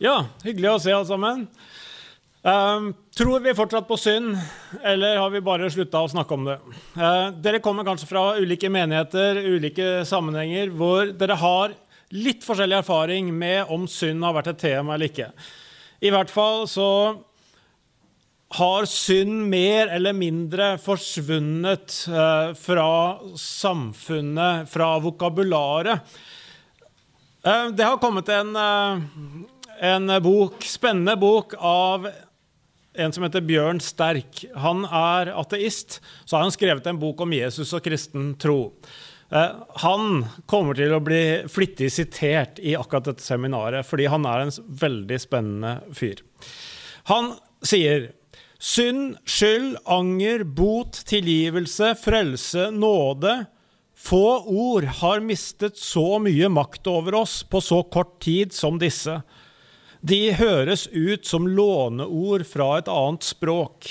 Ja, hyggelig å se alle sammen. Um, tror vi fortsatt på synd, eller har vi bare slutta å snakke om det? Uh, dere kommer kanskje fra ulike menigheter, ulike sammenhenger, hvor dere har litt forskjellig erfaring med om synd har vært et tema eller ikke. I hvert fall så har synd mer eller mindre forsvunnet uh, fra samfunnet, fra vokabularet. Uh, det har kommet en en bok, spennende bok av en som heter Bjørn Sterk. Han er ateist. Så har han skrevet en bok om Jesus og kristen tro. Eh, han kommer til å bli flittig sitert i akkurat dette seminaret, fordi han er en veldig spennende fyr. Han sier synd, skyld, anger, bot, tilgivelse, frelse, nåde. Få ord har mistet så mye makt over oss på så kort tid som disse. De høres ut som låneord fra et annet språk.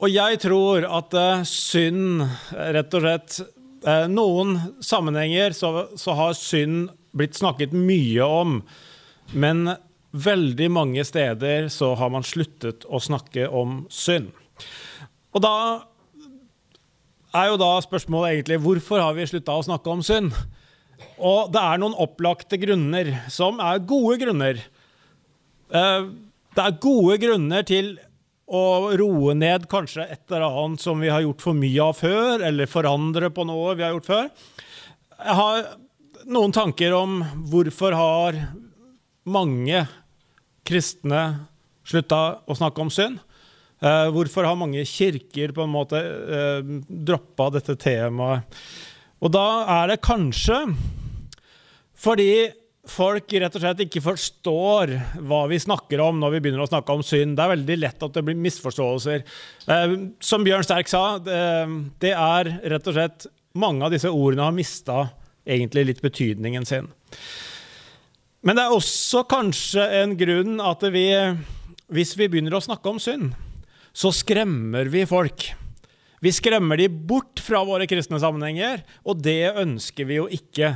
Og jeg tror at uh, synd, rett og slett uh, Noen sammenhenger så, så, har synd blitt snakket mye om, men veldig mange steder så har man sluttet å snakke om synd. Og da er jo da spørsmålet egentlig hvorfor har vi slutta å snakke om synd? Og det er noen opplagte grunner, som er gode grunner. Eh, det er gode grunner til å roe ned kanskje et eller annet som vi har gjort for mye av før, eller forandre på noe vi har gjort før. Jeg har noen tanker om hvorfor har mange kristne slutta å snakke om synd. Eh, hvorfor har mange kirker på en måte eh, droppa dette temaet? Og da er det kanskje fordi folk rett og slett ikke forstår hva vi snakker om når vi begynner å snakke om synd. Det er veldig lett at det blir misforståelser. Eh, som Bjørn Sterk sa, det er rett og slett Mange av disse ordene har mista egentlig litt betydningen sin. Men det er også kanskje en grunn at vi, hvis vi begynner å snakke om synd, så skremmer vi folk. Vi skremmer de bort fra våre kristne sammenhenger, og det ønsker vi jo ikke.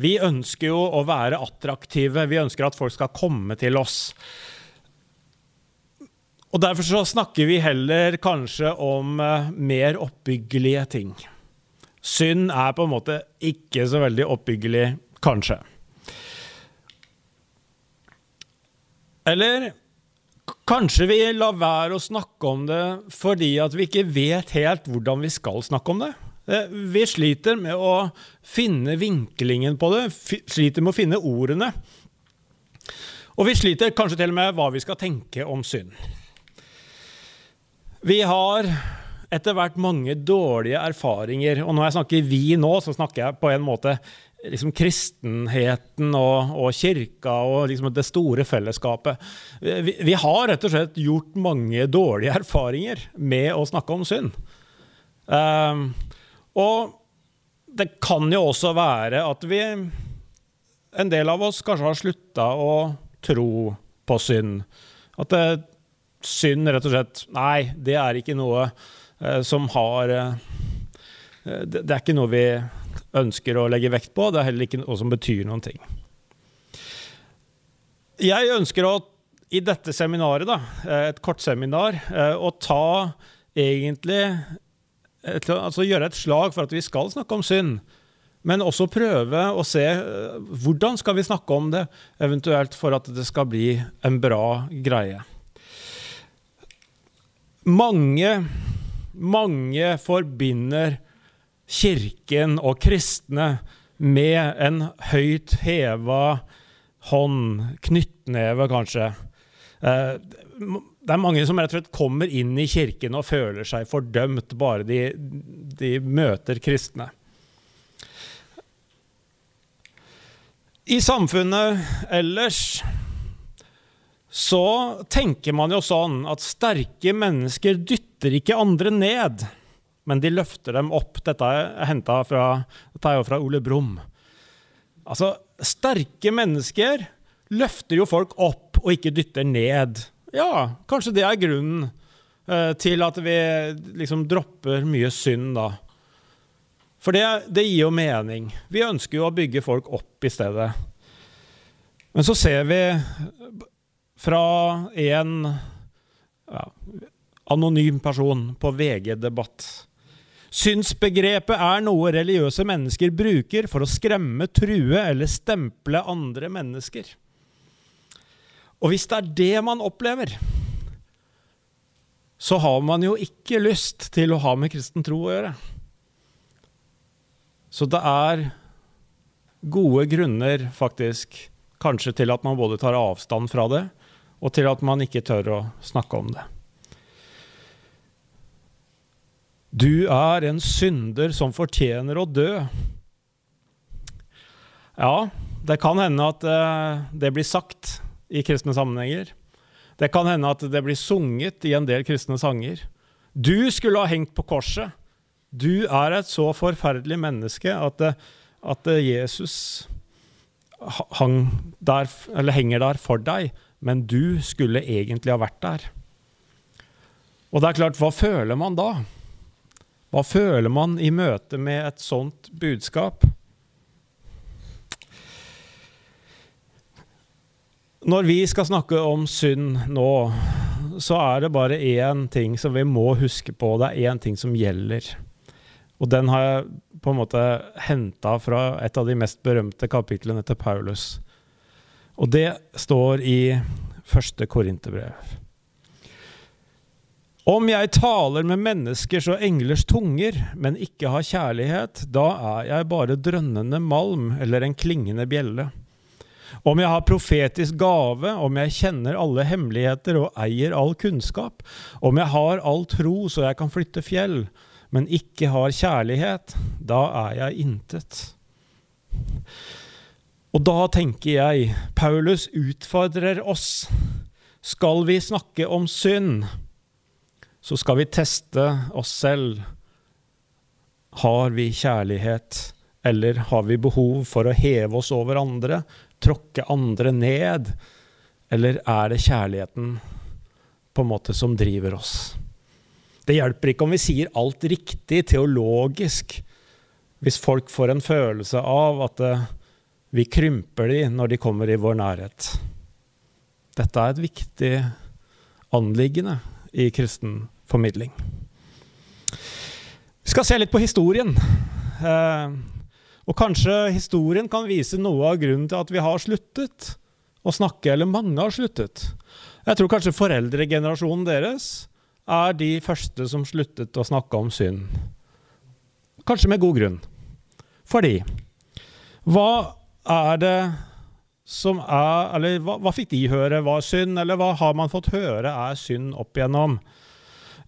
Vi ønsker jo å være attraktive. Vi ønsker at folk skal komme til oss. Og Derfor så snakker vi heller kanskje om uh, mer oppbyggelige ting. Synd er på en måte ikke så veldig oppbyggelig, kanskje. Eller kanskje vi lar være å snakke om det fordi at vi ikke vet helt hvordan vi skal snakke om det. Eh, vi sliter med å finne vinklingen på det, sliter med å finne ordene. Og vi sliter kanskje til og med hva vi skal tenke om synd. Vi har etter hvert mange dårlige erfaringer. Og når jeg snakker vi nå, så snakker jeg på en måte liksom kristenheten og, og kirka og liksom det store fellesskapet. Vi, vi, har rett og slett gjort mange dårlige erfaringer med å snakke om synd. Um, og det kan jo også være at vi En del av oss kanskje har slutta å tro på synd. At det, synd rett og slett Nei, det er ikke noe uh, som har uh, det, det, er ikke noe vi ønsker å legge vekt på. Det er heller ikke noe som betyr noen ting. Jeg ønsker å, i dette seminaret, da, eh, et kortseminar, eh, å ta egentlig altså gjøre et slag for at vi skal snakke om synd. Men også prøve å se eh, hvordan skal vi snakke om det, eventuelt for at det skal bli en bra greie. Mange, mange forbinder Kirken og kristne med en høyt heva hånd, knyttneve kanskje. Eh, det er mange som rett og slett kommer inn i kirken og føler seg fordømt bare de, de møter kristne. I samfunnet ellers så tenker man jo sånn at sterke mennesker dytter ikke andre ned, men de løfter dem opp. Dette er, fra, fra Ole Brumm. Altså, sterke mennesker løfter jo folk opp og ikke dytter ned. Ja, kanskje det er grunnen eh, til at vi liksom dropper mye synd, da. For det, det, gir jo mening. Vi ønsker jo å bygge folk opp i stedet. Men så ser vi fra en ja, anonym person på VG Debatt Synsbegrepet er noe religiøse mennesker bruker for å skremme, true eller stemple andre mennesker. Og hvis det er det man opplever, så har man jo ikke lyst til å ha med kristen tro å gjøre. Så det er gode grunner, faktisk, kanskje til at man både tar avstand fra det, og til at man ikke tør å snakke om det. Du er en synder som fortjener å dø. Ja, det kan hende at eh, det blir sagt i kristne sammenhenger. Det kan hende at det blir sunget i en del kristne sanger. Du skulle ha hengt på korset. Du er et så forferdelig menneske at, eh, at eh, Jesus der, henger der for deg, men du skulle egentlig ha vært der. Og det er klart, hva føler man da? Hva føler man i møte med et sånt budskap? Når vi skal snakke om synd nå, så er det bare én ting som vi må huske på. Det er én ting som gjelder. Og den har jeg på en måte henta fra et av de mest berømte kapitlene til Paulus. Og det står i første Korinterbrev. Om jeg taler med menneskers og englers tunger, men ikke har kjærlighet, da er jeg bare drønnende malm eller en klingende bjelle. Om jeg har profetisk gave, om jeg kjenner alle hemmeligheter og eier all kunnskap, om jeg har all tro så jeg kan flytte fjell, men ikke har kjærlighet, da er jeg intet. Og da tenker jeg, Paulus utfordrer oss. Skal vi snakke om synd? Så skal vi teste oss selv. Har vi kjærlighet, eller har vi behov for å heve oss over andre, tråkke andre ned? Eller er det kjærligheten på en måte som driver oss? Det hjelper ikke om vi sier alt riktig teologisk, hvis folk får en følelse av at eh, vi krymper de når de kommer i vår nærhet. Dette er et viktig anliggende i kristen formidling. Vi skal se litt på historien. Eh, og kanskje historien kan vise noe av grunnen til at vi har sluttet å snakke, eller mange har sluttet. Jeg tror kanskje foreldregenerasjonen deres er de første som sluttet å snakke om synd. Kanskje med god grunn. Fordi hva er det som er Eller hva, hva fikk de høre var synd, eller hva har man fått høre er synd opp igjennom?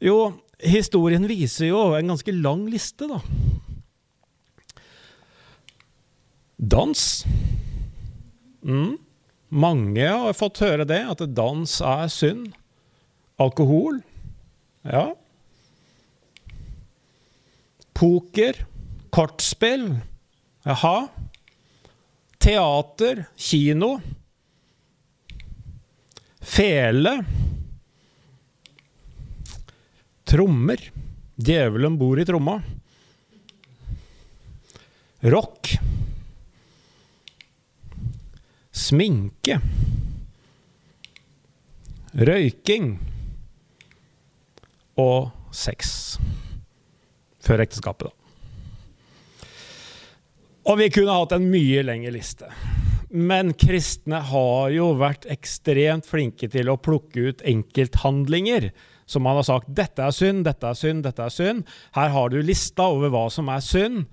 Jo, historien viser jo en ganske lang liste, da. Dans. Mm. Mange har fått høre det, at dans er synd. Alkohol. Ja. Poker. Kortspill. Jaha. Teater. Kino. Fele. Trommer. Djevelen bor i tromma. Rock. Sminke. Røyking. Og sex. Før ekteskapet, da. Og vi kunne hatt en mye lengre liste. Men kristne har jo vært ekstremt flinke til å plukke ut enkelthandlinger som man har sagt dette er synd, dette er synd, dette er synd. Her har du lista over hva som er synd.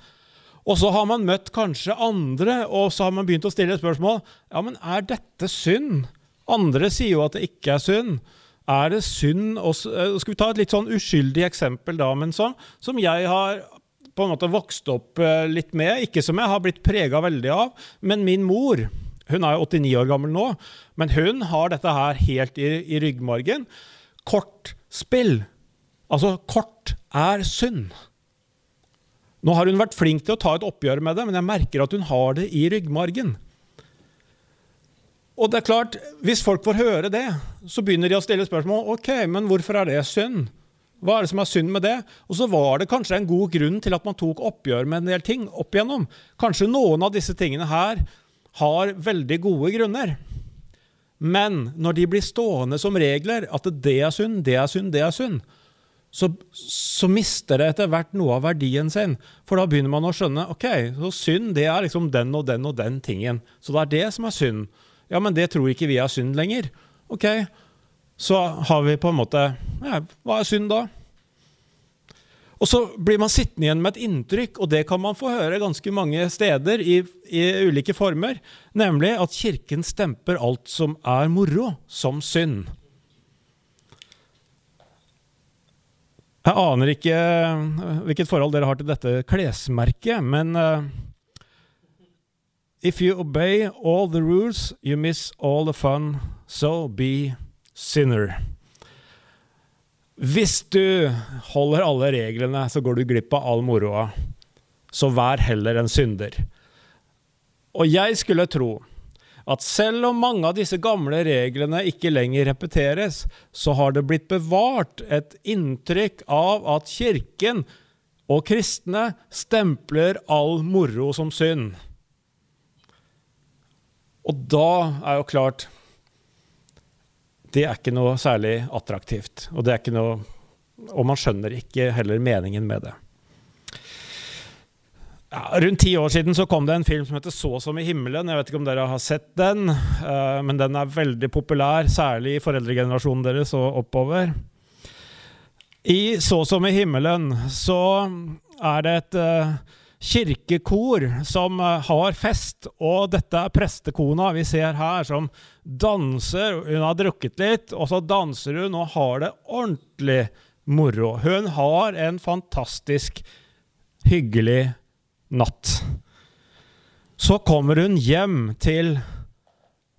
Og så har man møtt kanskje andre, og så har man begynt å stille spørsmål. Ja, men er dette synd? Andre sier jo at det ikke er synd. Er det synd også, eh, Skal vi ta et litt sånn uskyldig eksempel, da, men som, som jeg har på en måte vokst opp eh, litt med. Ikke som jeg har blitt prega veldig av, men min mor. Hun er jo 89 år gammel nå, men hun har dette her helt i, i ryggmargen. Kort spill. Altså, kort er synd. Nå har hun vært flink til å ta et oppgjør med det, men jeg merker at hun har det i ryggmargen. Og det er klart, Hvis folk får høre det, så begynner de å stille spørsmål. Ok, men hvorfor er det synd? Hva er det som er synd med det? Og så var det kanskje en god grunn til at man tok oppgjør med en del ting opp igjennom. Kanskje noen av disse tingene her har veldig gode grunner. Men når de blir stående som regler, at det er synd, det er synd, det er synd, så, så, mister det etter hvert noe av verdien sin. For da begynner man å skjønne ok, så synd det er liksom den og den og den tingen. Så det er det som er synd. Ja, men det tror ikke vi er synd lenger. Ok, så har vi på en måte ja, Hva er synd da? Og så blir man sittende igjen med et inntrykk, og det kan man få høre ganske mange steder i, i ulike former, nemlig at Kirken stemper alt som er moro, som synd. Jeg aner ikke eh, hvilket forhold dere har til dette klesmerket, men uh, If you obey all the rules, you miss all the fun, so be sinner. Hvis du holder alle reglene, så går du glipp av all moroa. Så vær heller en synder. Og jeg skulle tro at selv om mange av disse gamle reglene ikke lenger repeteres, så har det blitt bevart et inntrykk av at Kirken og kristne stempler all moro som synd. Og da er jo klart Det er ikke noe særlig attraktivt. Og det er ikke noe Og man skjønner ikke heller meningen med det. Ja, rundt ti år siden så kom det en film som heter 'Så som i himmelen'. Jeg vet ikke om dere har sett den, uh, men den er veldig populær, særlig i foreldregenerasjonen deres og oppover. I 'Så som i himmelen' så er det et uh, kirkekor som uh, har fest, og dette er prestekona vi ser her, som danser. Hun har drukket litt, og så danser hun og har det ordentlig moro. Hun har en fantastisk hyggelig natt. Så kommer hun hjem til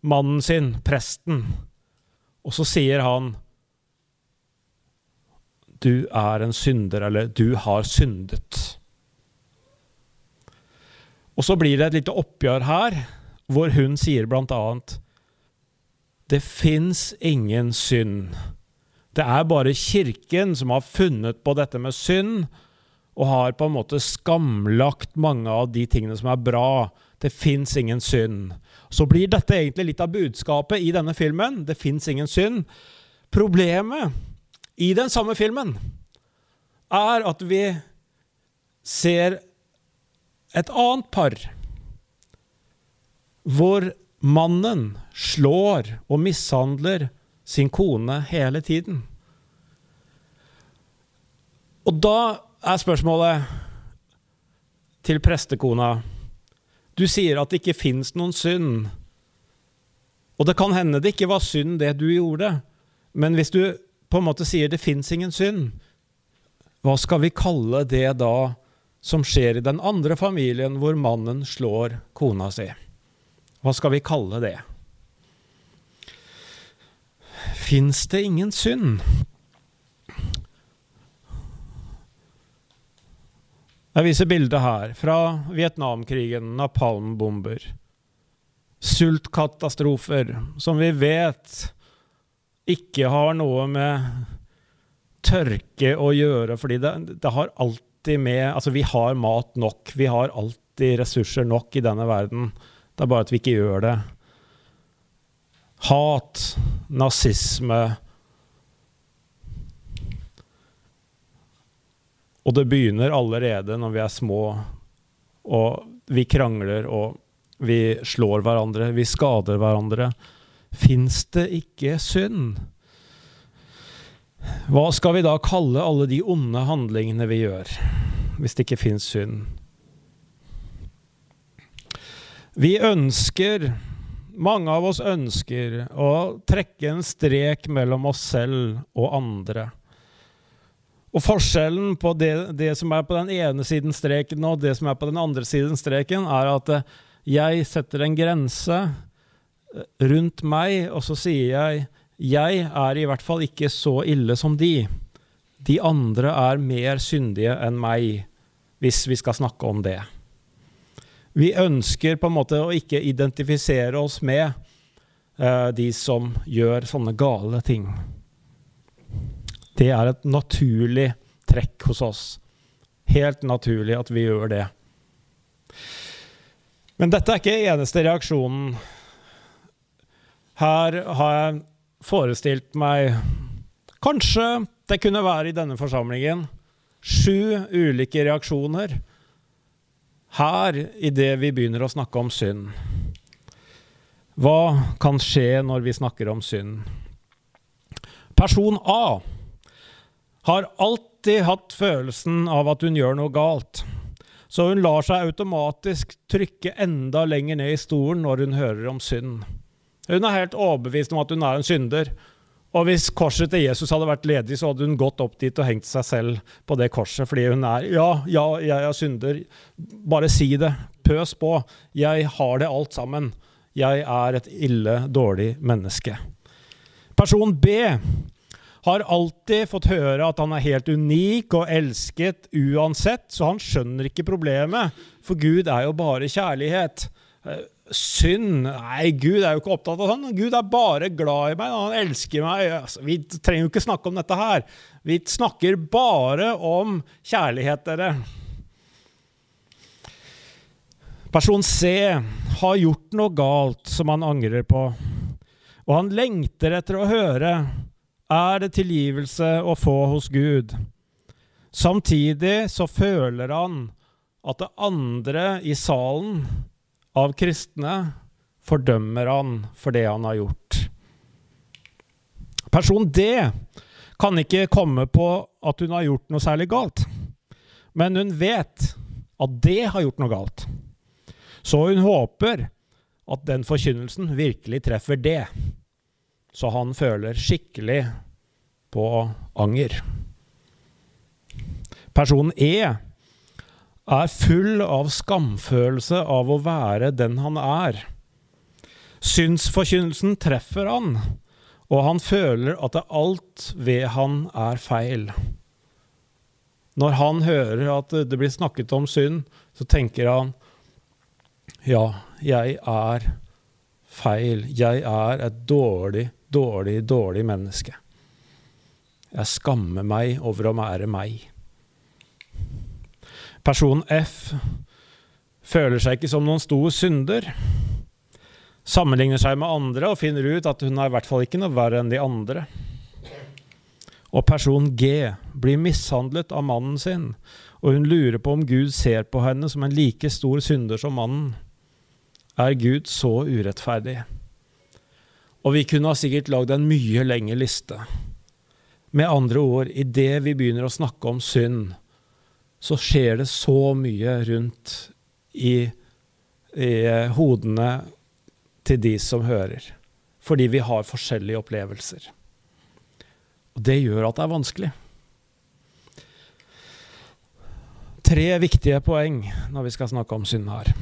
mannen sin, presten, og så sier han Du er en synder, eller du har syndet. Og så blir det et lite oppgjør her, hvor hun sier blant annet Det fins ingen synd. Det er bare Kirken som har funnet på dette med synd, og har på en måte skamlagt mange av de tingene som er bra. Det fins ingen synd. Så blir dette egentlig litt av budskapet i denne filmen. Det fins ingen synd. Problemet i den samme filmen er at vi ser et annet par hvor mannen slår og mishandler sin kone hele tiden. Og da er spørsmålet til prestekona Du sier at det ikke fins noen synd. Og det kan hende det ikke var synd, det du gjorde. Men hvis du på en måte sier det fins ingen synd, hva skal vi kalle det da som skjer i den andre familien hvor mannen slår kona si? Hva skal vi kalle det? Fins det ingen synd? Jeg viser bildet her fra Vietnamkrigen, napalmbomber. Sultkatastrofer som vi vet ikke har noe med tørke å gjøre, fordi det, det har alltid med Altså, vi har mat nok. Vi har alltid ressurser nok i denne verden. Det er bare at vi ikke gjør det. Hat, nazisme, Og det begynner allerede når vi er små, og vi krangler og vi slår hverandre, vi skader hverandre. Fins det ikke synd? Hva skal vi da kalle alle de onde handlingene vi gjør, hvis det ikke fins synd? Vi ønsker, mange av oss ønsker, å trekke en strek mellom oss selv og andre. Og forskjellen på det, det, som er på den ene siden streken og det som er på den andre siden streken, er at eh, jeg setter en grense eh, rundt meg, og så sier jeg jeg er i hvert fall ikke så ille som de. De andre er mer syndige enn meg, hvis vi skal snakke om det. Vi ønsker på en måte å ikke identifisere oss med uh, de som gjør sånne gale ting. Det er et naturlig trekk hos oss. Helt naturlig at vi gjør det. Men dette er ikke eneste reaksjonen. Her har jeg forestilt meg Kanskje det kunne være i denne forsamlingen sju ulike reaksjoner her idet vi begynner å snakke om synd. Hva kan skje når vi snakker om synd? Person A har alltid hatt følelsen av at hun gjør noe galt. Så hun lar seg automatisk trykke enda lenger ned i stolen når hun hører om synd. Hun er helt overbevist om at hun er en synder. Og hvis korset til Jesus hadde vært ledig, så hadde hun gått opp dit og hengt seg selv på det korset, fordi hun er Ja, ja, jeg er synder. Bare si det. Pøs på. Jeg har det alt sammen. Jeg er et ille, dårlig menneske. Person B har alltid fått høre at han er helt unik og elsket uansett, så han skjønner ikke problemet, for Gud er jo bare kjærlighet. Synd Nei, Gud er jo ikke opptatt av sånn. Gud er bare glad i meg, han elsker meg. Altså, vi trenger jo ikke snakke om dette her. Vi snakker bare om kjærlighet, dere. Person C har gjort noe galt som han angrer på, og han lengter etter å høre er det tilgivelse å få hos Gud. Samtidig så føler han at det andre i salen av kristne fordømmer han for det han har gjort. Person D kan ikke komme på at hun har gjort noe særlig galt, men hun vet at det har gjort noe galt. Så hun håper at den forkynnelsen virkelig treffer det så han føler skikkelig på anger. Person E er full av skamfølelse av å være den han er. Synsforkynnelsen treffer han, og han føler at alt ved han er feil. Når han hører at det blir snakket om synd, så tenker han ja, jeg er feil. Jeg er et dårlig dårlig, dårlig menneske. Jeg skammer meg over å være meg. Person F føler seg ikke som noen stor synder. Sammenligner seg med andre og finner ut at hun er i hvert fall ikke noe verre enn de andre. Og person G blir mishandlet av mannen sin, og hun lurer på om Gud ser på henne som en like stor synder som mannen. Er Gud så urettferdig? Og vi kunne ha sikkert lagd en mye lengre liste. Med andre ord, idet vi begynner å snakke om synd, så skjer det så mye rundt i, i hodene til de som hører. Fordi vi har forskjellige opplevelser. Og det gjør at det er vanskelig. Tre viktige poeng når vi skal snakke om synd her.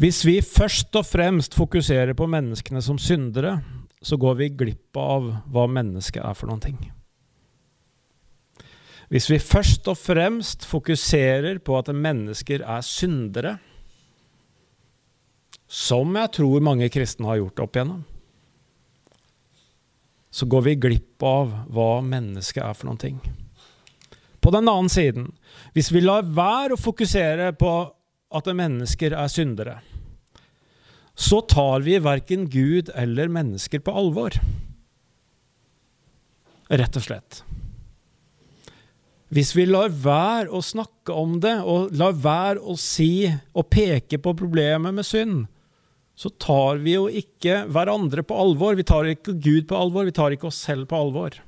Hvis vi først og fremst fokuserer på menneskene som syndere, så går vi glipp av hva mennesket er for noen ting. Hvis vi først og fremst fokuserer på at mennesker er syndere, som jeg tror mange kristne har gjort opp igjennom, så går vi glipp av hva mennesket er for noen ting. På den annen siden, hvis vi lar være å fokusere på at mennesker er syndere, så tar vi verken Gud eller mennesker på alvor. Rett og slett. Hvis vi lar være å snakke om det, og lar være å si og peke på problemet med synd, så tar vi jo ikke hverandre på alvor. Vi tar ikke Gud på alvor, vi tar ikke oss selv på alvor.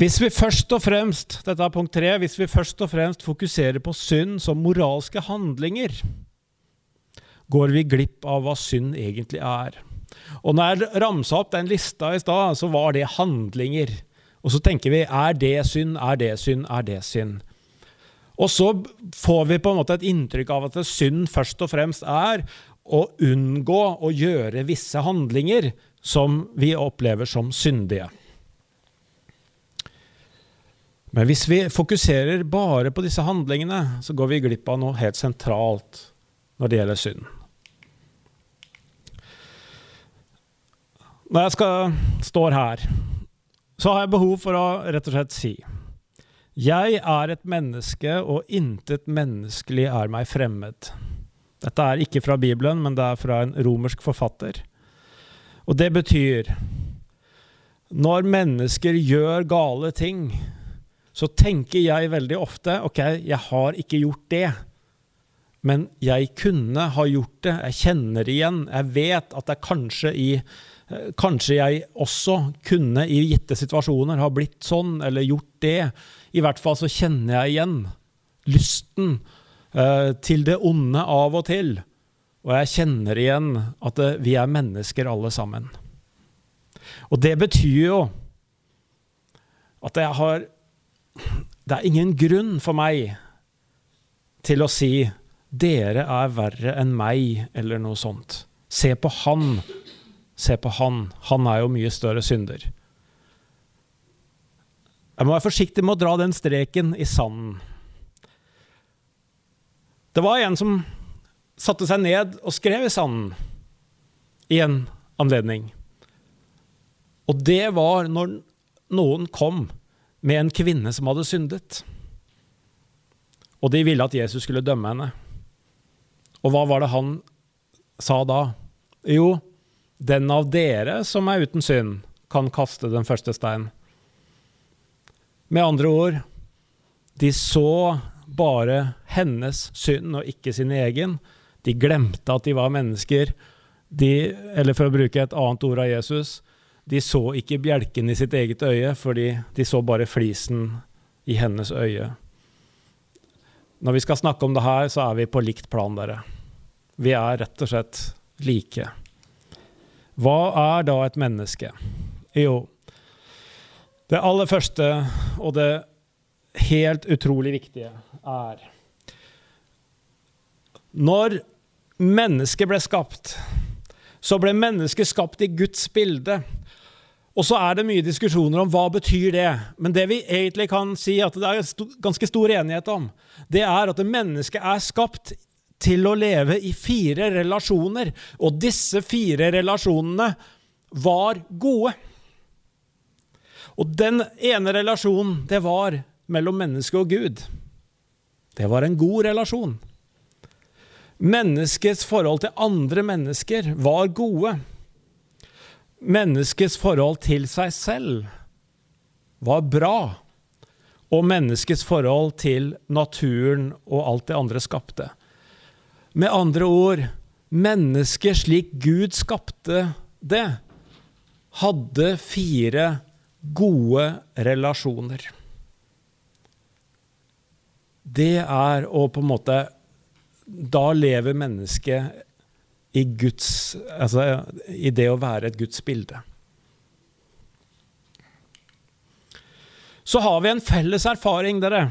Hvis vi først og fremst dette er punkt tre, hvis vi først og fremst fokuserer på synd som moralske handlinger, går vi glipp av hva synd egentlig er. Og når jeg ramsa opp den lista i stad, så var det handlinger. Og så tenker vi er det synd, er det synd, er det synd? Og så får vi på en måte et inntrykk av at synd først og fremst er å unngå å gjøre visse handlinger som vi opplever som syndige. Men hvis vi fokuserer bare på disse handlingene, så går vi glipp av noe helt sentralt når det gjelder synd. Når jeg skal, står her, så har jeg behov for å rett og slett si Jeg er et menneske, og intet menneskelig er meg fremmed. Dette er ikke fra Bibelen, men det er fra en romersk forfatter. Og det betyr Når mennesker gjør gale ting, så tenker jeg veldig ofte OK, jeg har ikke gjort det. Men jeg kunne ha gjort det. Jeg kjenner igjen. Jeg vet at det kanskje i Kanskje jeg også kunne i gitte situasjoner ha blitt sånn eller gjort det. I hvert fall så kjenner jeg igjen lysten eh, til det onde av og til. Og jeg kjenner igjen at det, vi er mennesker alle sammen. Og det betyr jo at jeg har Det er ingen grunn for meg til å si 'dere er verre enn meg', eller noe sånt. Se på han. Se på han. Han er jo mye større synder. Jeg må være forsiktig med å dra den streken i sanden. Det var en som satte seg ned og skrev i sanden i en anledning. Og det var når noen kom med en kvinne som hadde syndet. Og de ville at Jesus skulle dømme henne. Og hva var det han sa da? Jo, den av dere som er uten synd, kan kaste den første stein. Med andre ord, de så bare hennes synd og ikke sin egen. De glemte at de var mennesker. De, eller for å bruke et annet ord av Jesus, de så ikke bjelken i sitt eget øye, fordi de så bare flisen i hennes øye. Når vi skal snakke om det her, så er vi på likt plan, dere. Vi er rett og slett like. Hva er da et menneske? Jo, det aller første og det helt utrolig viktige er Når mennesket ble skapt, så ble mennesket skapt i Guds bilde. Og så er det mye diskusjoner om hva betyr det. Men det vi egentlig kan si at det er ganske stor enighet om, det er at mennesket er skapt til å leve i fire relasjoner. Og disse fire relasjonene var gode. Og den ene relasjonen, det var mellom menneske og Gud. Det var en god relasjon. Menneskets forhold til andre mennesker var gode. Menneskets forhold til seg selv var bra. Og menneskets forhold til naturen og alt det andre skapte. Med andre ord, mennesket slik Gud skapte det, hadde fire gode relasjoner. Det er å på en måte Da lever mennesket i Guds Altså i det å være et Guds bilde. Så har vi en felles erfaring, dere.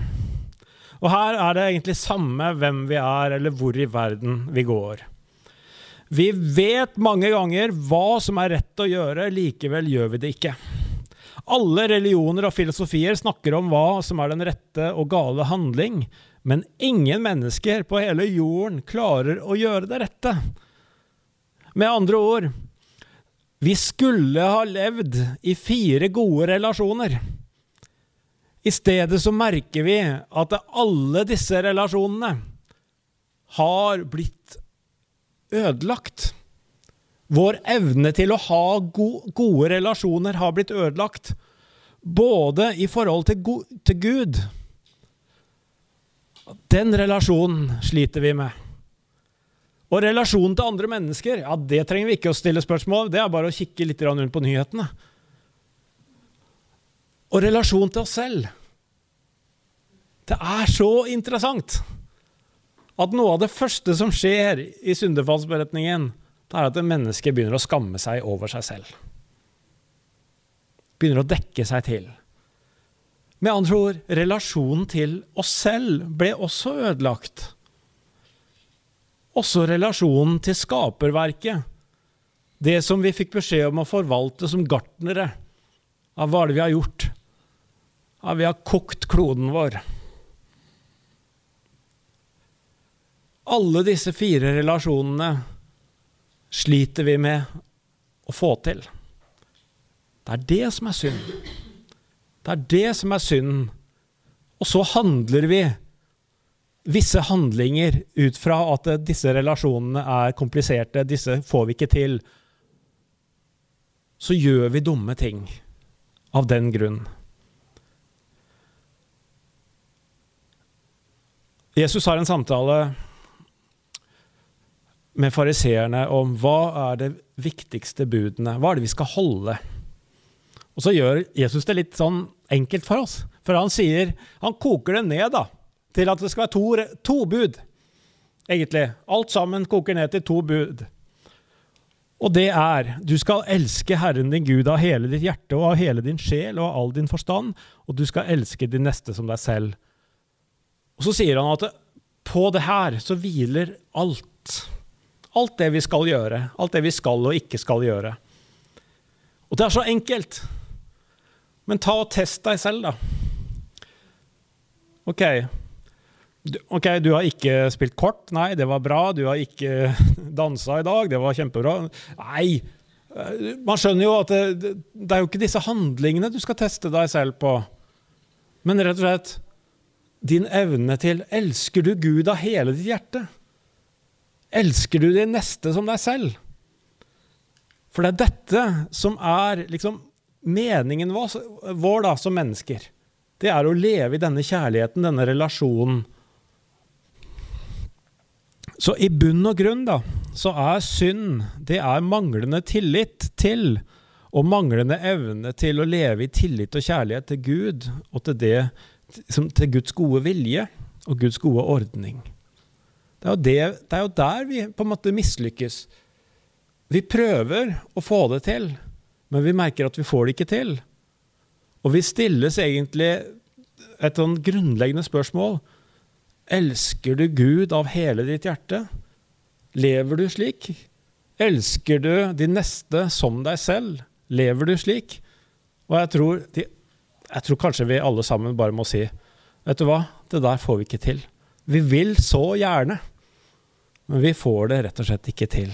Og her er det egentlig samme hvem vi er, eller hvor i verden vi går. Vi vet mange ganger hva som er rett å gjøre, likevel gjør vi det ikke. Alle religioner og filosofier snakker om hva som er den rette og gale handling, men ingen mennesker på hele jorden klarer å gjøre det rette. Med andre ord vi skulle ha levd i fire gode relasjoner. I stedet så merker vi at alle disse relasjonene har blitt ødelagt. Vår evne til å ha gode relasjoner har blitt ødelagt. Både i forhold til, Gud Den relasjonen sliter vi med. Og relasjonen til andre mennesker, ja, det trenger vi ikke å stille spørsmål Det er bare å kikke litt rundt på nyhetene. Og relasjon til oss selv. Det er så interessant at noe av det første som skjer i syndefallsberetningen, er at et menneske begynner å skamme seg over seg selv. Begynner å dekke seg til. Med andre ord, relasjonen til oss selv ble også ødelagt. Også relasjonen til skaperverket. Det som vi fikk beskjed om å forvalte som gartnere. Av hva er det vi har gjort? Ja, vi har kokt kloden vår. Alle disse fire relasjonene sliter vi med å få til. Det er det som er synd. Det er det som er synden. Og så handler vi visse handlinger ut fra at disse relasjonene er kompliserte, disse får vi ikke til. Så gjør vi dumme ting av den grunn. Jesus har en samtale med fariseerne om hva er det viktigste budene, hva er det vi skal holde? Og så gjør Jesus det litt sånn enkelt for oss. For han sier Han koker det ned da, til at det skal være to, to bud, egentlig. Alt sammen koker ned til to bud. Og det er du skal elske Herren din Gud av hele ditt hjerte og av hele din sjel og av all din forstand, og du skal elske din neste som deg selv. Og så sier han at på det her så hviler alt. Alt det vi skal gjøre. Alt det vi skal og ikke skal gjøre. Og det er så enkelt. Men ta og test deg selv, da. OK. Ok, Du har ikke spilt kort. Nei, det var bra. Du har ikke dansa i dag. Det var kjempebra. Nei, man skjønner jo at det, det, er jo ikke disse handlingene du skal teste deg selv på. Men rett og slett din evne til Elsker du Gud av hele ditt hjerte? Elsker du din neste som deg selv? For det er dette som er liksom meningen vår da, som mennesker. Det er å leve i denne kjærligheten, denne relasjonen. Så i bunn og grunn da, så er synd det er manglende tillit til og manglende evne til å leve i tillit og kjærlighet til Gud og til, det, til Guds gode vilje og Guds gode ordning. Det er, det, det er, jo der vi på en måte mislykkes. Vi prøver å få det til, men vi merker at vi får det ikke til. Og vi stilles egentlig et sånn grunnleggende spørsmål. Elsker du Gud av hele ditt hjerte? Lever du slik? Elsker du din neste som deg selv? Lever du slik? Og jeg tror, jeg tror kanskje vi alle sammen bare må si Vet du hva, det der får vi ikke til. Vi vil så gjerne, men vi får det rett og slett ikke til.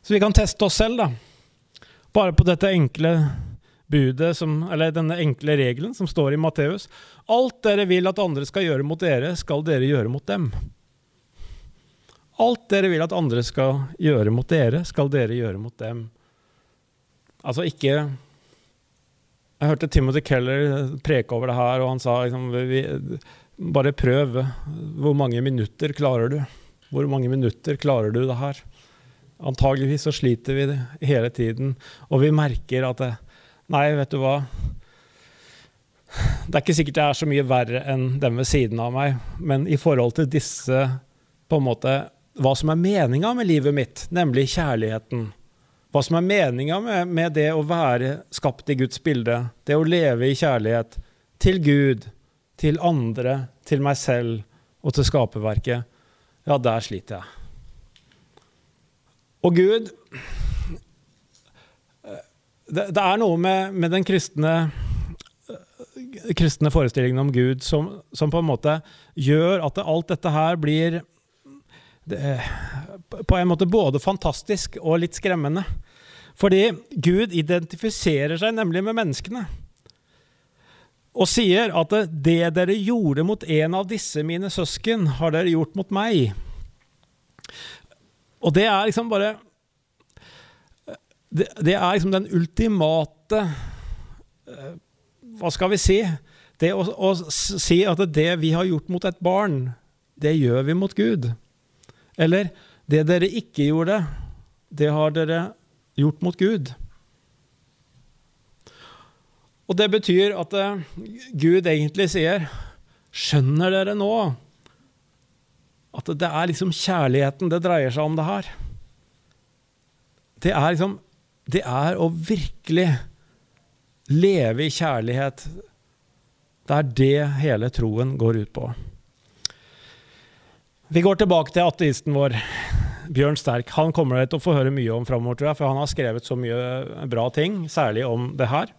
Så vi kan teste oss selv, da. Bare på dette enkle budet, som, eller denne enkle regelen som står i Matteus. Alt dere vil at andre skal gjøre mot dere, skal dere gjøre mot dem. Alt dere vil at andre skal gjøre mot dere, skal dere gjøre mot dem. Altså ikke Jeg hørte Timothy Keller preke over det her, og han sa liksom, bare prøv. Hvor mange minutter klarer du? Hvor mange minutter klarer du det her? Antageligvis så sliter vi det hele tiden, og vi merker at det, Nei, vet du hva. Det er ikke sikkert det er så mye verre enn dem ved siden av meg, men i forhold til disse på en måte, Hva som er meninga med livet mitt, nemlig kjærligheten. Hva som er meninga med, med det å være skapt i Guds bilde, det å leve i kjærlighet til Gud, til andre, til meg selv og til skaperverket, ja, der sliter jeg. Og Gud Det, det er noe med, med den kristne, kristne forestillingen om Gud som, som, på en måte gjør at alt dette her blir det, på en måte både fantastisk og litt skremmende. Fordi Gud identifiserer seg nemlig med menneskene og sier at det dere gjorde mot en av disse mine søsken, har dere gjort mot meg. Og det er liksom bare Det, det er liksom den ultimate eh, Hva skal vi si? Det å, å, si at det vi har gjort mot et barn, det gjør vi mot Gud. Eller det dere ikke gjorde, det har dere gjort mot Gud. Og det betyr at uh, Gud egentlig sier Skjønner dere nå at det er liksom kjærligheten det dreier seg om, det her? Det er liksom Det er å virkelig leve i kjærlighet. Det er det hele troen går ut på. Vi går tilbake til ateisten vår, Bjørn Sterk. Han kommer dere til å få høre mye om framover, tror jeg, for han har skrevet så mye bra ting, særlig om det her.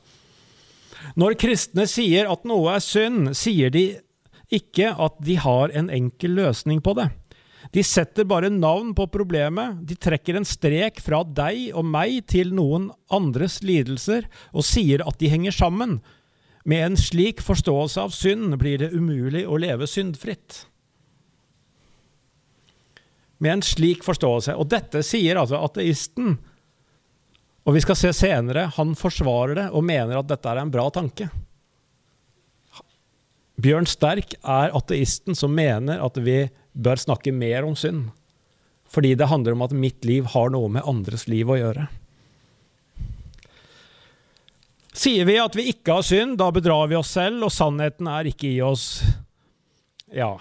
Når kristne sier at noe er synd, sier de ikke at de har en enkel løsning på det. De setter bare navn på problemet, de trekker en strek fra deg og meg til noen andres lidelser og sier at de henger sammen. Med en slik forståelse av synd blir det umulig å leve syndfritt. Med en slik forståelse. Og dette sier altså ateisten. Og vi skal se senere, han forsvarer det og mener at dette er en bra tanke. Bjørn Sterk er ateisten som mener at vi bør snakke mer om synd. Fordi det handler om at mitt liv har noe med andres liv å gjøre. Sier vi at vi ikke har synd, da bedrar vi oss selv, og sannheten er ikke i oss. Ja.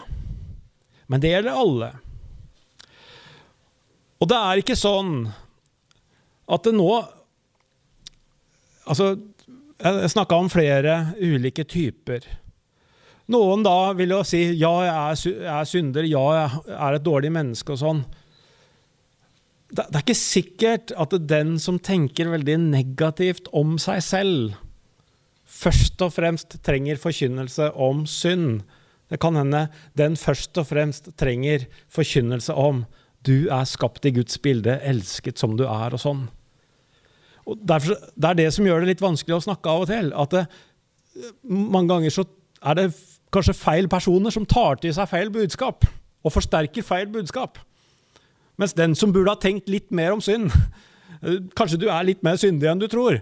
Men det gjelder alle. Og det er ikke sånn at det nå Altså, jeg snakka om flere ulike typer. Noen da vil jo si ja, jeg er, synder, ja, jeg er et dårlig menneske og sånn. Det, det er ikke sikkert at den som tenker veldig negativt om seg selv, først og fremst trenger forkynnelse om synd. Det kan hende den først og fremst trenger forkynnelse om du er skapt i Guds bilde, elsket som du er, og sånn. Og derfor, det er det som gjør det litt vanskelig å snakke av og til. At det, mange ganger så er det kanskje feil personer som tar til seg feil budskap, og forsterker feil budskap. Mens den som burde ha tenkt litt mer om synd Kanskje du er litt mer syndig enn du tror.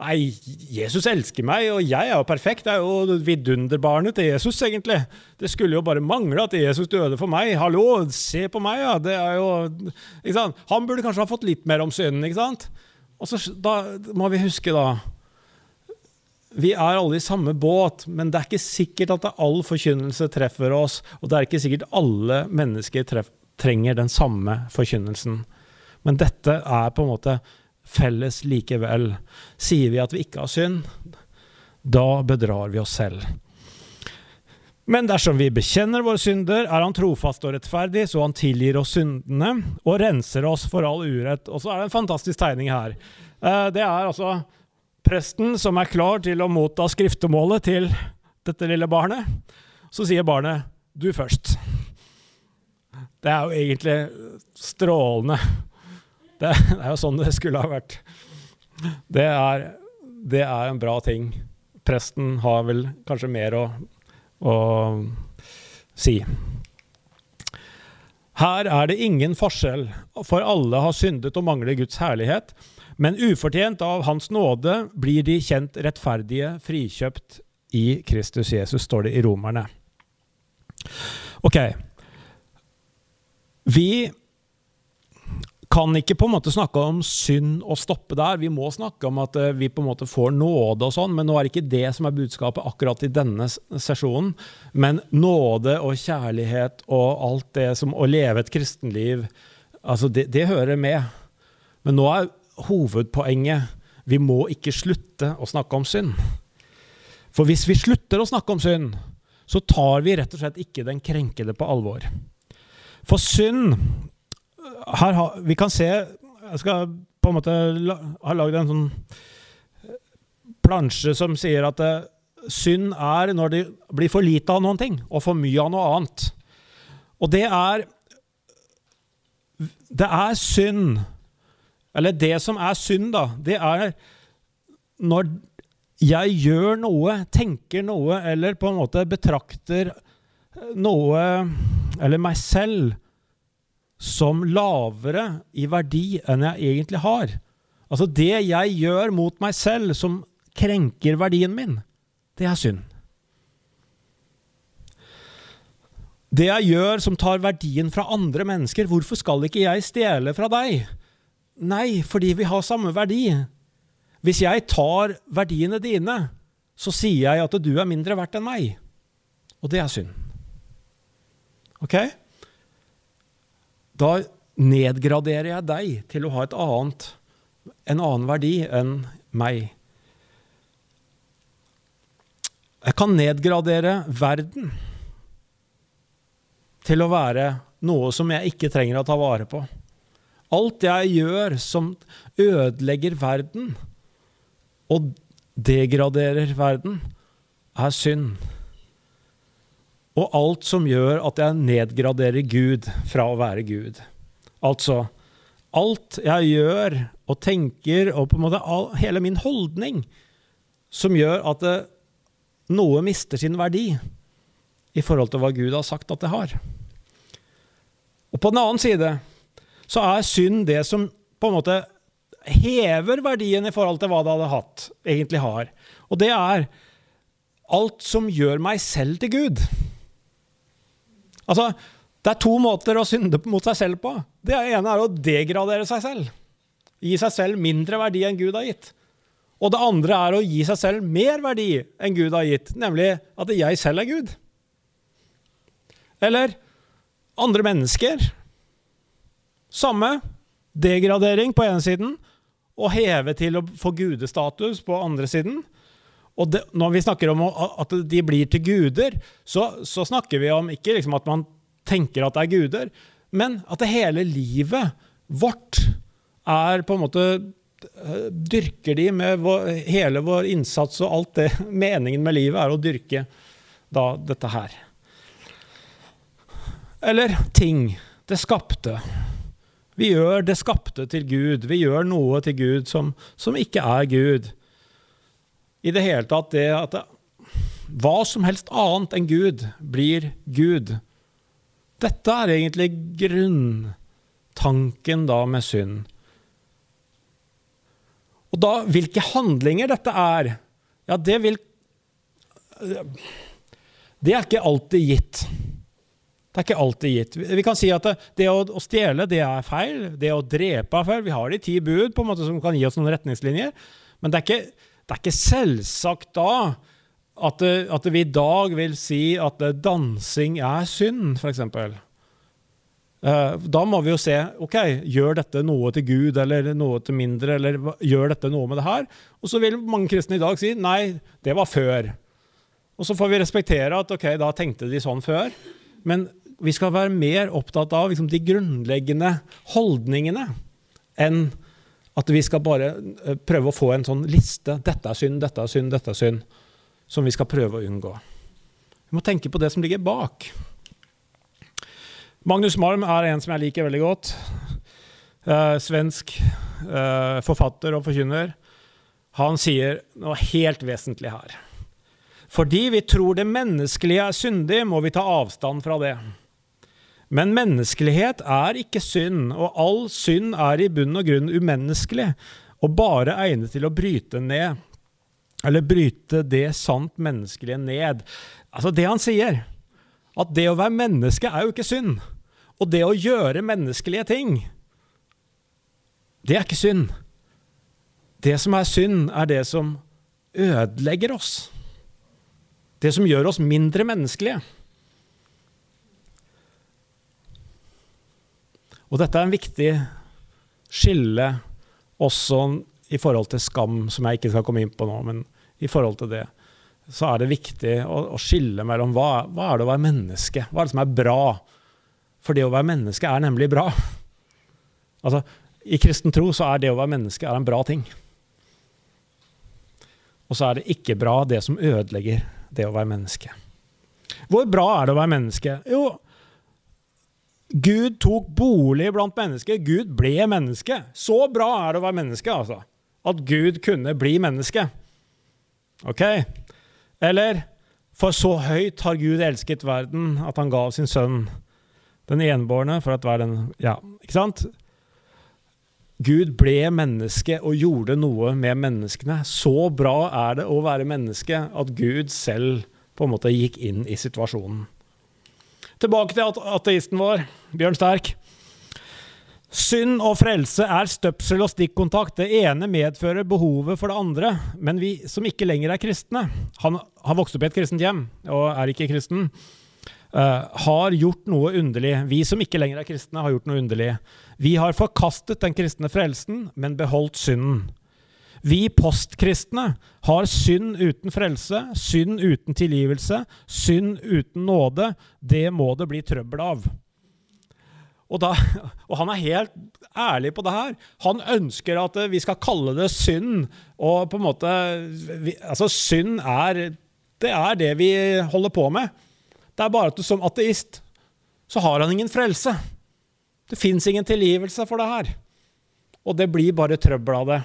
Nei, Jesus elsker meg, og jeg er jo perfekt. Det er jo vidunderbarnet til Jesus, egentlig. Det skulle jo bare mangle at Jesus døde for meg. Hallo, se på meg, ja. Det er jo ikke sant? Han burde kanskje ha fått litt mer om synden, ikke sant? Og så da må vi huske, da Vi er alle i samme båt, men det er ikke sikkert at all forkynnelse treffer oss. Og det er ikke sikkert alle mennesker trenger den samme forkynnelsen. Men dette er på en måte felles likevel. Sier vi at vi ikke har synd, da bedrar vi oss selv. Men dersom vi bekjenner våre synder, er han trofast og rettferdig, så han tilgir oss syndene og renser oss for all urett. Og så er det en fantastisk tegning her. Eh, det er altså presten som er klar til å motta skriftemålet til dette lille barnet. Så sier barnet 'du først'. Det er jo egentlig strålende. Det, det, er jo sånn det skulle ha vært. Det er, det er, en bra ting. Presten har vel kanskje mer å, å si. Her er det ingen forskjell, for alle har syndet og mangler Guds herlighet. Men ufortjent av Hans nåde blir de kjent rettferdige, frikjøpt i Kristus Jesus, står det i Romerne. Ok. Vi kan ikke på en måte snakke om synd og stoppe der. Vi må snakke om at eh, vi på en måte får nåde og sånn, men nå er det ikke det som er budskapet akkurat i denne sesjonen. Men nåde og kjærlighet og alt det som Å leve et kristenliv, altså det, det hører med. Men nå er hovedpoenget vi må ikke slutte å snakke om synd. For hvis vi slutter å snakke om synd, så tar vi rett og slett ikke den krenkede på alvor. For synd her ha, Vi kan se Jeg skal på en måte ha lagd en sånn eh, plansje som sier at uh, synd er når det blir for lite av noen ting, og for mye av noe annet. Og det er Det er synd Eller det som er synd, da, det er når jeg gjør noe, tenker noe, eller på en måte betrakter noe, eller meg selv, som lavere i verdi enn jeg egentlig har. Altså det jeg gjør mot meg selv som krenker verdien min, det er synd. Det jeg gjør som tar verdien fra andre mennesker, hvorfor skal ikke jeg stjele fra deg? Nei, fordi vi har samme verdi. Hvis jeg tar verdiene dine, så sier jeg at du er mindre verdt enn meg. Og det er synd. Ok? Da nedgraderer jeg deg til å ha annet, en annen verdi enn meg. Jeg kan nedgradere verden til å være noe som jeg ikke trenger å ta vare på. Alt jeg gjør som ødelegger verden og degraderer verden, er synd og alt som gjør at jeg nedgraderer Gud fra å være Gud. Altså alt jeg gjør og tenker, og på en måte all, hele min holdning, som gjør at det, noe mister sin verdi i forhold til hva Gud har sagt at det har. Og på den annen side så er synd det som på en måte hever verdien i forhold til hva det hadde hatt, egentlig har. Og det er alt som gjør meg selv til Gud. Altså, det er to måter å synde mot seg selv på. Det ene er å degradere seg selv. Gi seg selv mindre verdi enn Gud har gitt. Og det andre er å gi seg selv mer verdi enn Gud har gitt, nemlig at jeg selv er Gud. Eller andre mennesker. Samme degradering på ene siden og heve til å få gudestatus på andre siden. Og det, når vi snakker om at de blir til guder, så, så snakker vi om ikke liksom at man tenker at det er guder, men at det hele livet vårt er på en måte eh, Dyrker de med vår, hele vår innsats og alt det Meningen med livet er å dyrke da dette her. Eller ting. Det skapte. Vi gjør det skapte til Gud. Vi gjør noe til Gud som, som ikke er Gud. I det hele tatt det at det, hva som helst annet enn Gud blir Gud. Dette er egentlig grunntanken da med synd. Og da, hvilke handlinger dette er, ja, det vil Det er ikke alltid gitt. Det er ikke alltid gitt. Vi kan si at det, det å, å, stjele, det er feil. Det å drepe er feil. Vi har de ti bud på en måte som kan gi oss noen retningslinjer. Men det er ikke, det er ikke selvsagt da at, at, vi i dag vil si at dansing er synd, f.eks. Eh, da må vi jo se ok, gjør dette noe til Gud eller noe til mindre, eller gjør dette noe med det her? Og så vil mange kristne i dag si nei, det var før. Og så får vi respektere at ok, da tenkte de sånn før. Men vi skal være mer opptatt av liksom, de grunnleggende holdningene enn at vi skal bare eh, prøve å få en sånn liste. Dette er synd, dette er synd, dette er synd. Som vi skal prøve å unngå. Vi må tenke på det som ligger bak. Magnus Malm er en som jeg liker veldig godt. Eh, svensk eh, forfatter og forkynner. Han sier noe helt vesentlig her. Fordi vi tror det menneskelige er syndig, må vi ta avstand fra det. Men menneskelighet er ikke synd, og all synd er i bunn og grunn umenneskelig og bare egnet til å bryte ned, eller bryte det sant menneskelige ned. Altså det han sier, at det å være menneske er jo ikke synd. Og det å gjøre menneskelige ting, det er ikke synd. Det som er synd, er det som ødelegger oss. Det som gjør oss mindre menneskelige. Og dette er en viktig skille også i forhold til skam, som jeg ikke skal komme inn på nå, men i forhold til det så er det viktig å, å skille mellom hva, hva, er det å være menneske, hva er det som er bra? For det å være menneske er nemlig bra. Altså, I kristen tro så er det å være menneske en bra ting. Og så er det ikke bra, det som ødelegger det å være menneske. Hvor bra er det å være menneske? Jo, Gud tok bolig blant mennesker. Gud ble menneske. Så bra er det å være menneske, altså. At Gud kunne bli menneske. Ok? Eller For så høyt har Gud elsket verden at han gav sin sønn den enbårne for at hver den Ja, ikke sant? Gud ble menneske og gjorde noe med menneskene. Så bra er det å være menneske at Gud selv på en måte gikk inn i situasjonen. Tilbake til ateisten vår, Bjørn Sterk. Synd og frelse er støpsel og stikkontakt. Det ene medfører behovet for det andre. Men vi som ikke lenger er kristne Han har vokst opp i et kristent hjem og er ikke kristen. Uh, har gjort noe underlig. Vi som ikke lenger er kristne, har gjort noe underlig. Vi har forkastet den kristne frelsen, men beholdt synden. Vi postkristne har synd uten frelse, synd uten tilgivelse, synd uten nåde. Det må det bli trøbbel av. Og, da, og, han er helt ærlig på det her. Han ønsker at vi skal kalle det synd. Og på en måte vi, Altså, synd er Det er det vi holder på med. Det er bare at du som ateist så har han ingen frelse. Det fins ingen tilgivelse for det her. Og det blir bare trøbbel av det.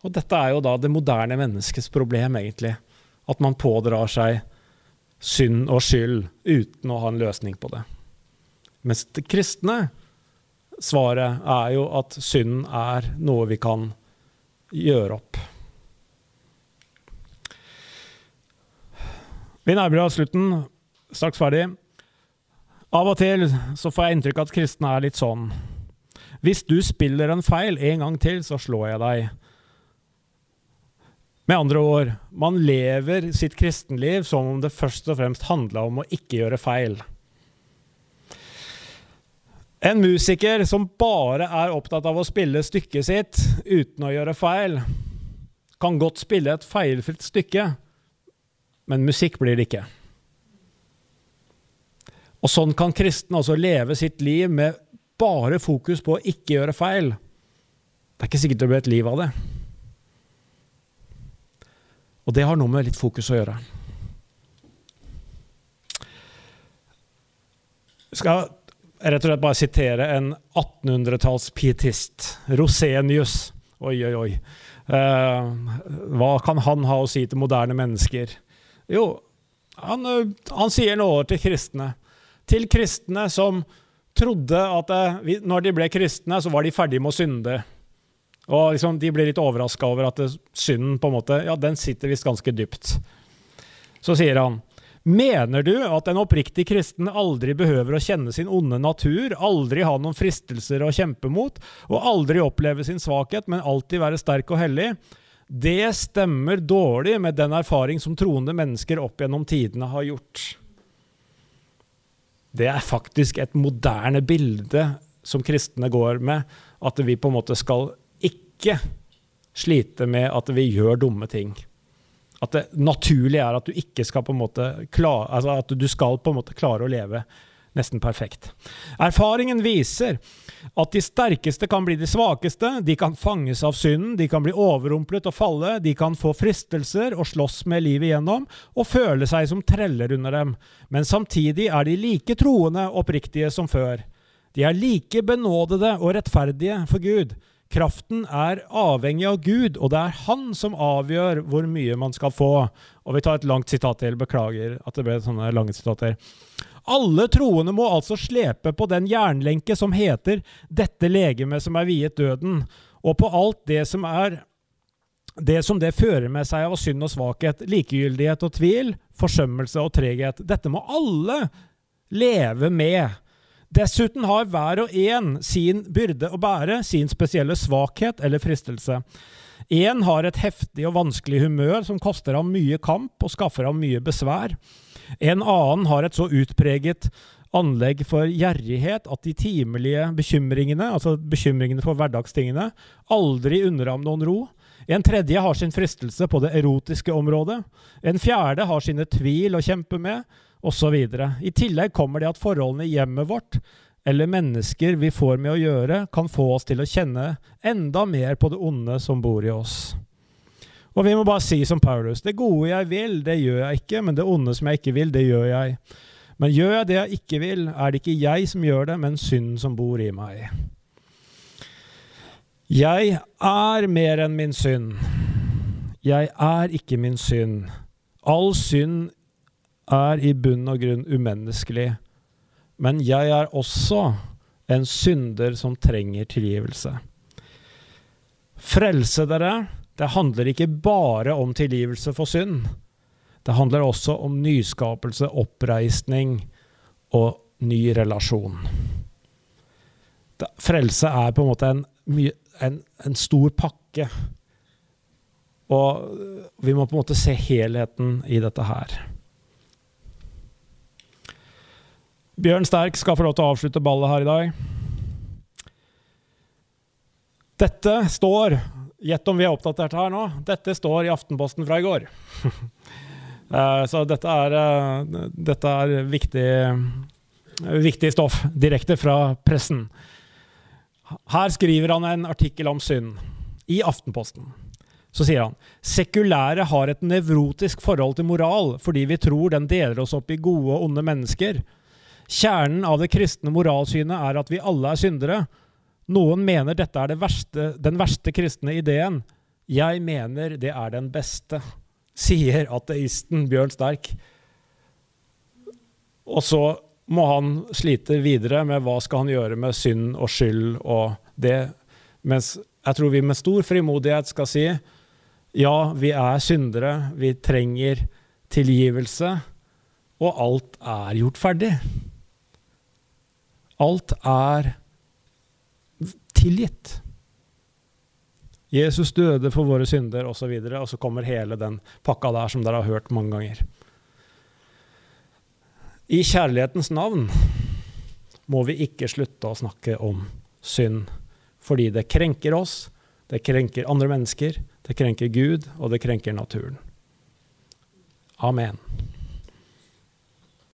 Og dette er jo da det moderne menneskets problem, egentlig. At man pådrar seg synd og skyld uten å ha en løsning på det. Mens det kristne svaret er jo at synden er noe vi kan gjøre opp. Vi nærmer oss slutten. Straks ferdig. Av og til så får jeg inntrykk av at kristne er litt sånn Hvis du spiller en feil en gang til, så slår jeg deg. Med andre ord, man lever sitt kristenliv som om det først og fremst handla om å ikke gjøre feil. En musiker som bare er opptatt av å spille stykket sitt uten å gjøre feil, kan godt spille et feilfritt stykke, men musikk blir det ikke. Og sånn kan kristne også leve sitt liv med bare fokus på å ikke gjøre feil. Det er ikke sikkert det blir et liv av det. Og det har noe med litt fokus å gjøre. Skal rett og slett bare sitere en 1800-talls pietist, Rosenius. Oi, oi, oi. Uh, hva kan han ha å si til moderne mennesker? Jo, han, uh, han sier noe til kristne. Til kristne som trodde at uh, når de ble kristne, så var de ferdige med å synde. Og liksom, de blir litt overraska over at synden på en måte, ja, den sitter visst ganske dypt. Så sier han Mener du at en oppriktig kristen aldri behøver å kjenne sin onde natur, aldri ha noen fristelser å kjempe mot, og aldri oppleve sin svakhet, men alltid være sterk og hellig? Det stemmer dårlig med den erfaring som troende mennesker opp gjennom tidene har gjort. Det er faktisk et moderne bilde som kristne går med, at vi på en måte skal ikke slite med at vi gjør dumme ting at det naturlige er at du ikke skal på en måte klare, altså at du skal på en måte klare å leve nesten perfekt. Erfaringen viser at de sterkeste kan bli de svakeste, de kan fanges av synden, de kan bli overrumplet og falle, de kan få fristelser og slåss med livet igjennom og føle seg som treller under dem, men samtidig er de like troende oppriktige som før. De er like benådede og rettferdige for Gud, Kraften er avhengig av Gud, og det er Han som avgjør hvor mye man skal få. Og vi tar et langt sitat til. Beklager at det ble sånne lange sitater. Alle troende må altså slepe på den jernlenke som heter 'dette legemet som er viet døden', og på alt det som er det som det fører med seg av synd og svakhet, likegyldighet og tvil, forsømmelse og treghet. Dette må alle leve med. Dessuten har hver og en sin byrde å bære, sin spesielle svakhet eller fristelse. Én har et heftig og vanskelig humør som koster ham mye kamp og skaffer ham mye besvær. En annen har et så utpreget anlegg for gjerrighet at de timelige bekymringene, altså bekymringene for hverdagstingene, aldri unner ham noen ro. En tredje har sin fristelse på det erotiske området. En fjerde har sine tvil å kjempe med osv. I tillegg kommer det at forholdene i hjemmet vårt eller mennesker vi får med å gjøre, kan få oss til å kjenne enda mer på det onde som bor i oss. Og vi må bare si som Paulus, det gode jeg vil, det gjør jeg ikke, men det onde som jeg ikke vil, det gjør jeg. Men gjør jeg det jeg ikke vil, er det ikke jeg som gjør det, men synden som bor i meg. Jeg er mer enn min synd. Jeg er ikke min synd. All synd er i bunn og grunn umenneskelig. Men jeg er også en synder som trenger tilgivelse. Frelse dere, det handler ikke bare om tilgivelse for synd. Det handler også om nyskapelse, oppreisning og ny relasjon. Frelse er på en måte en, en, en stor pakke. Og vi må på en måte se helheten i dette her. Bjørn Sterk skal få lov til å avslutte ballet her i dag. Dette står Gjett om vi er oppdatert her nå. Dette står i Aftenposten fra i går. Eh, så dette er, eh, dette er viktig, viktig stoff direkte fra pressen. Her skriver han en artikkel om synd i Aftenposten. Så sier han sekulære har et nevrotisk forhold til moral fordi vi tror den deler oss opp i gode og onde mennesker. Kjernen av det kristne moralsynet er at vi alle er syndere. Noen mener dette er det verste, den verste kristne ideen. Jeg mener det er den beste, sier ateisten Bjørn Sterk. Og så må han slite videre med hva skal han gjøre med synd og skyld og det. Mens jeg tror vi med stor frimodighet skal si ja, vi er syndere, vi trenger tilgivelse, og alt er gjort ferdig. Alt er tilgitt. Jesus døde for våre synder, osv. Og, så videre, og så kommer hele den pakka der som dere har hørt mange ganger. I kjærlighetens navn må vi ikke slutte å snakke om synd, fordi det krenker oss, det krenker andre mennesker, det krenker Gud, og det krenker naturen. Amen.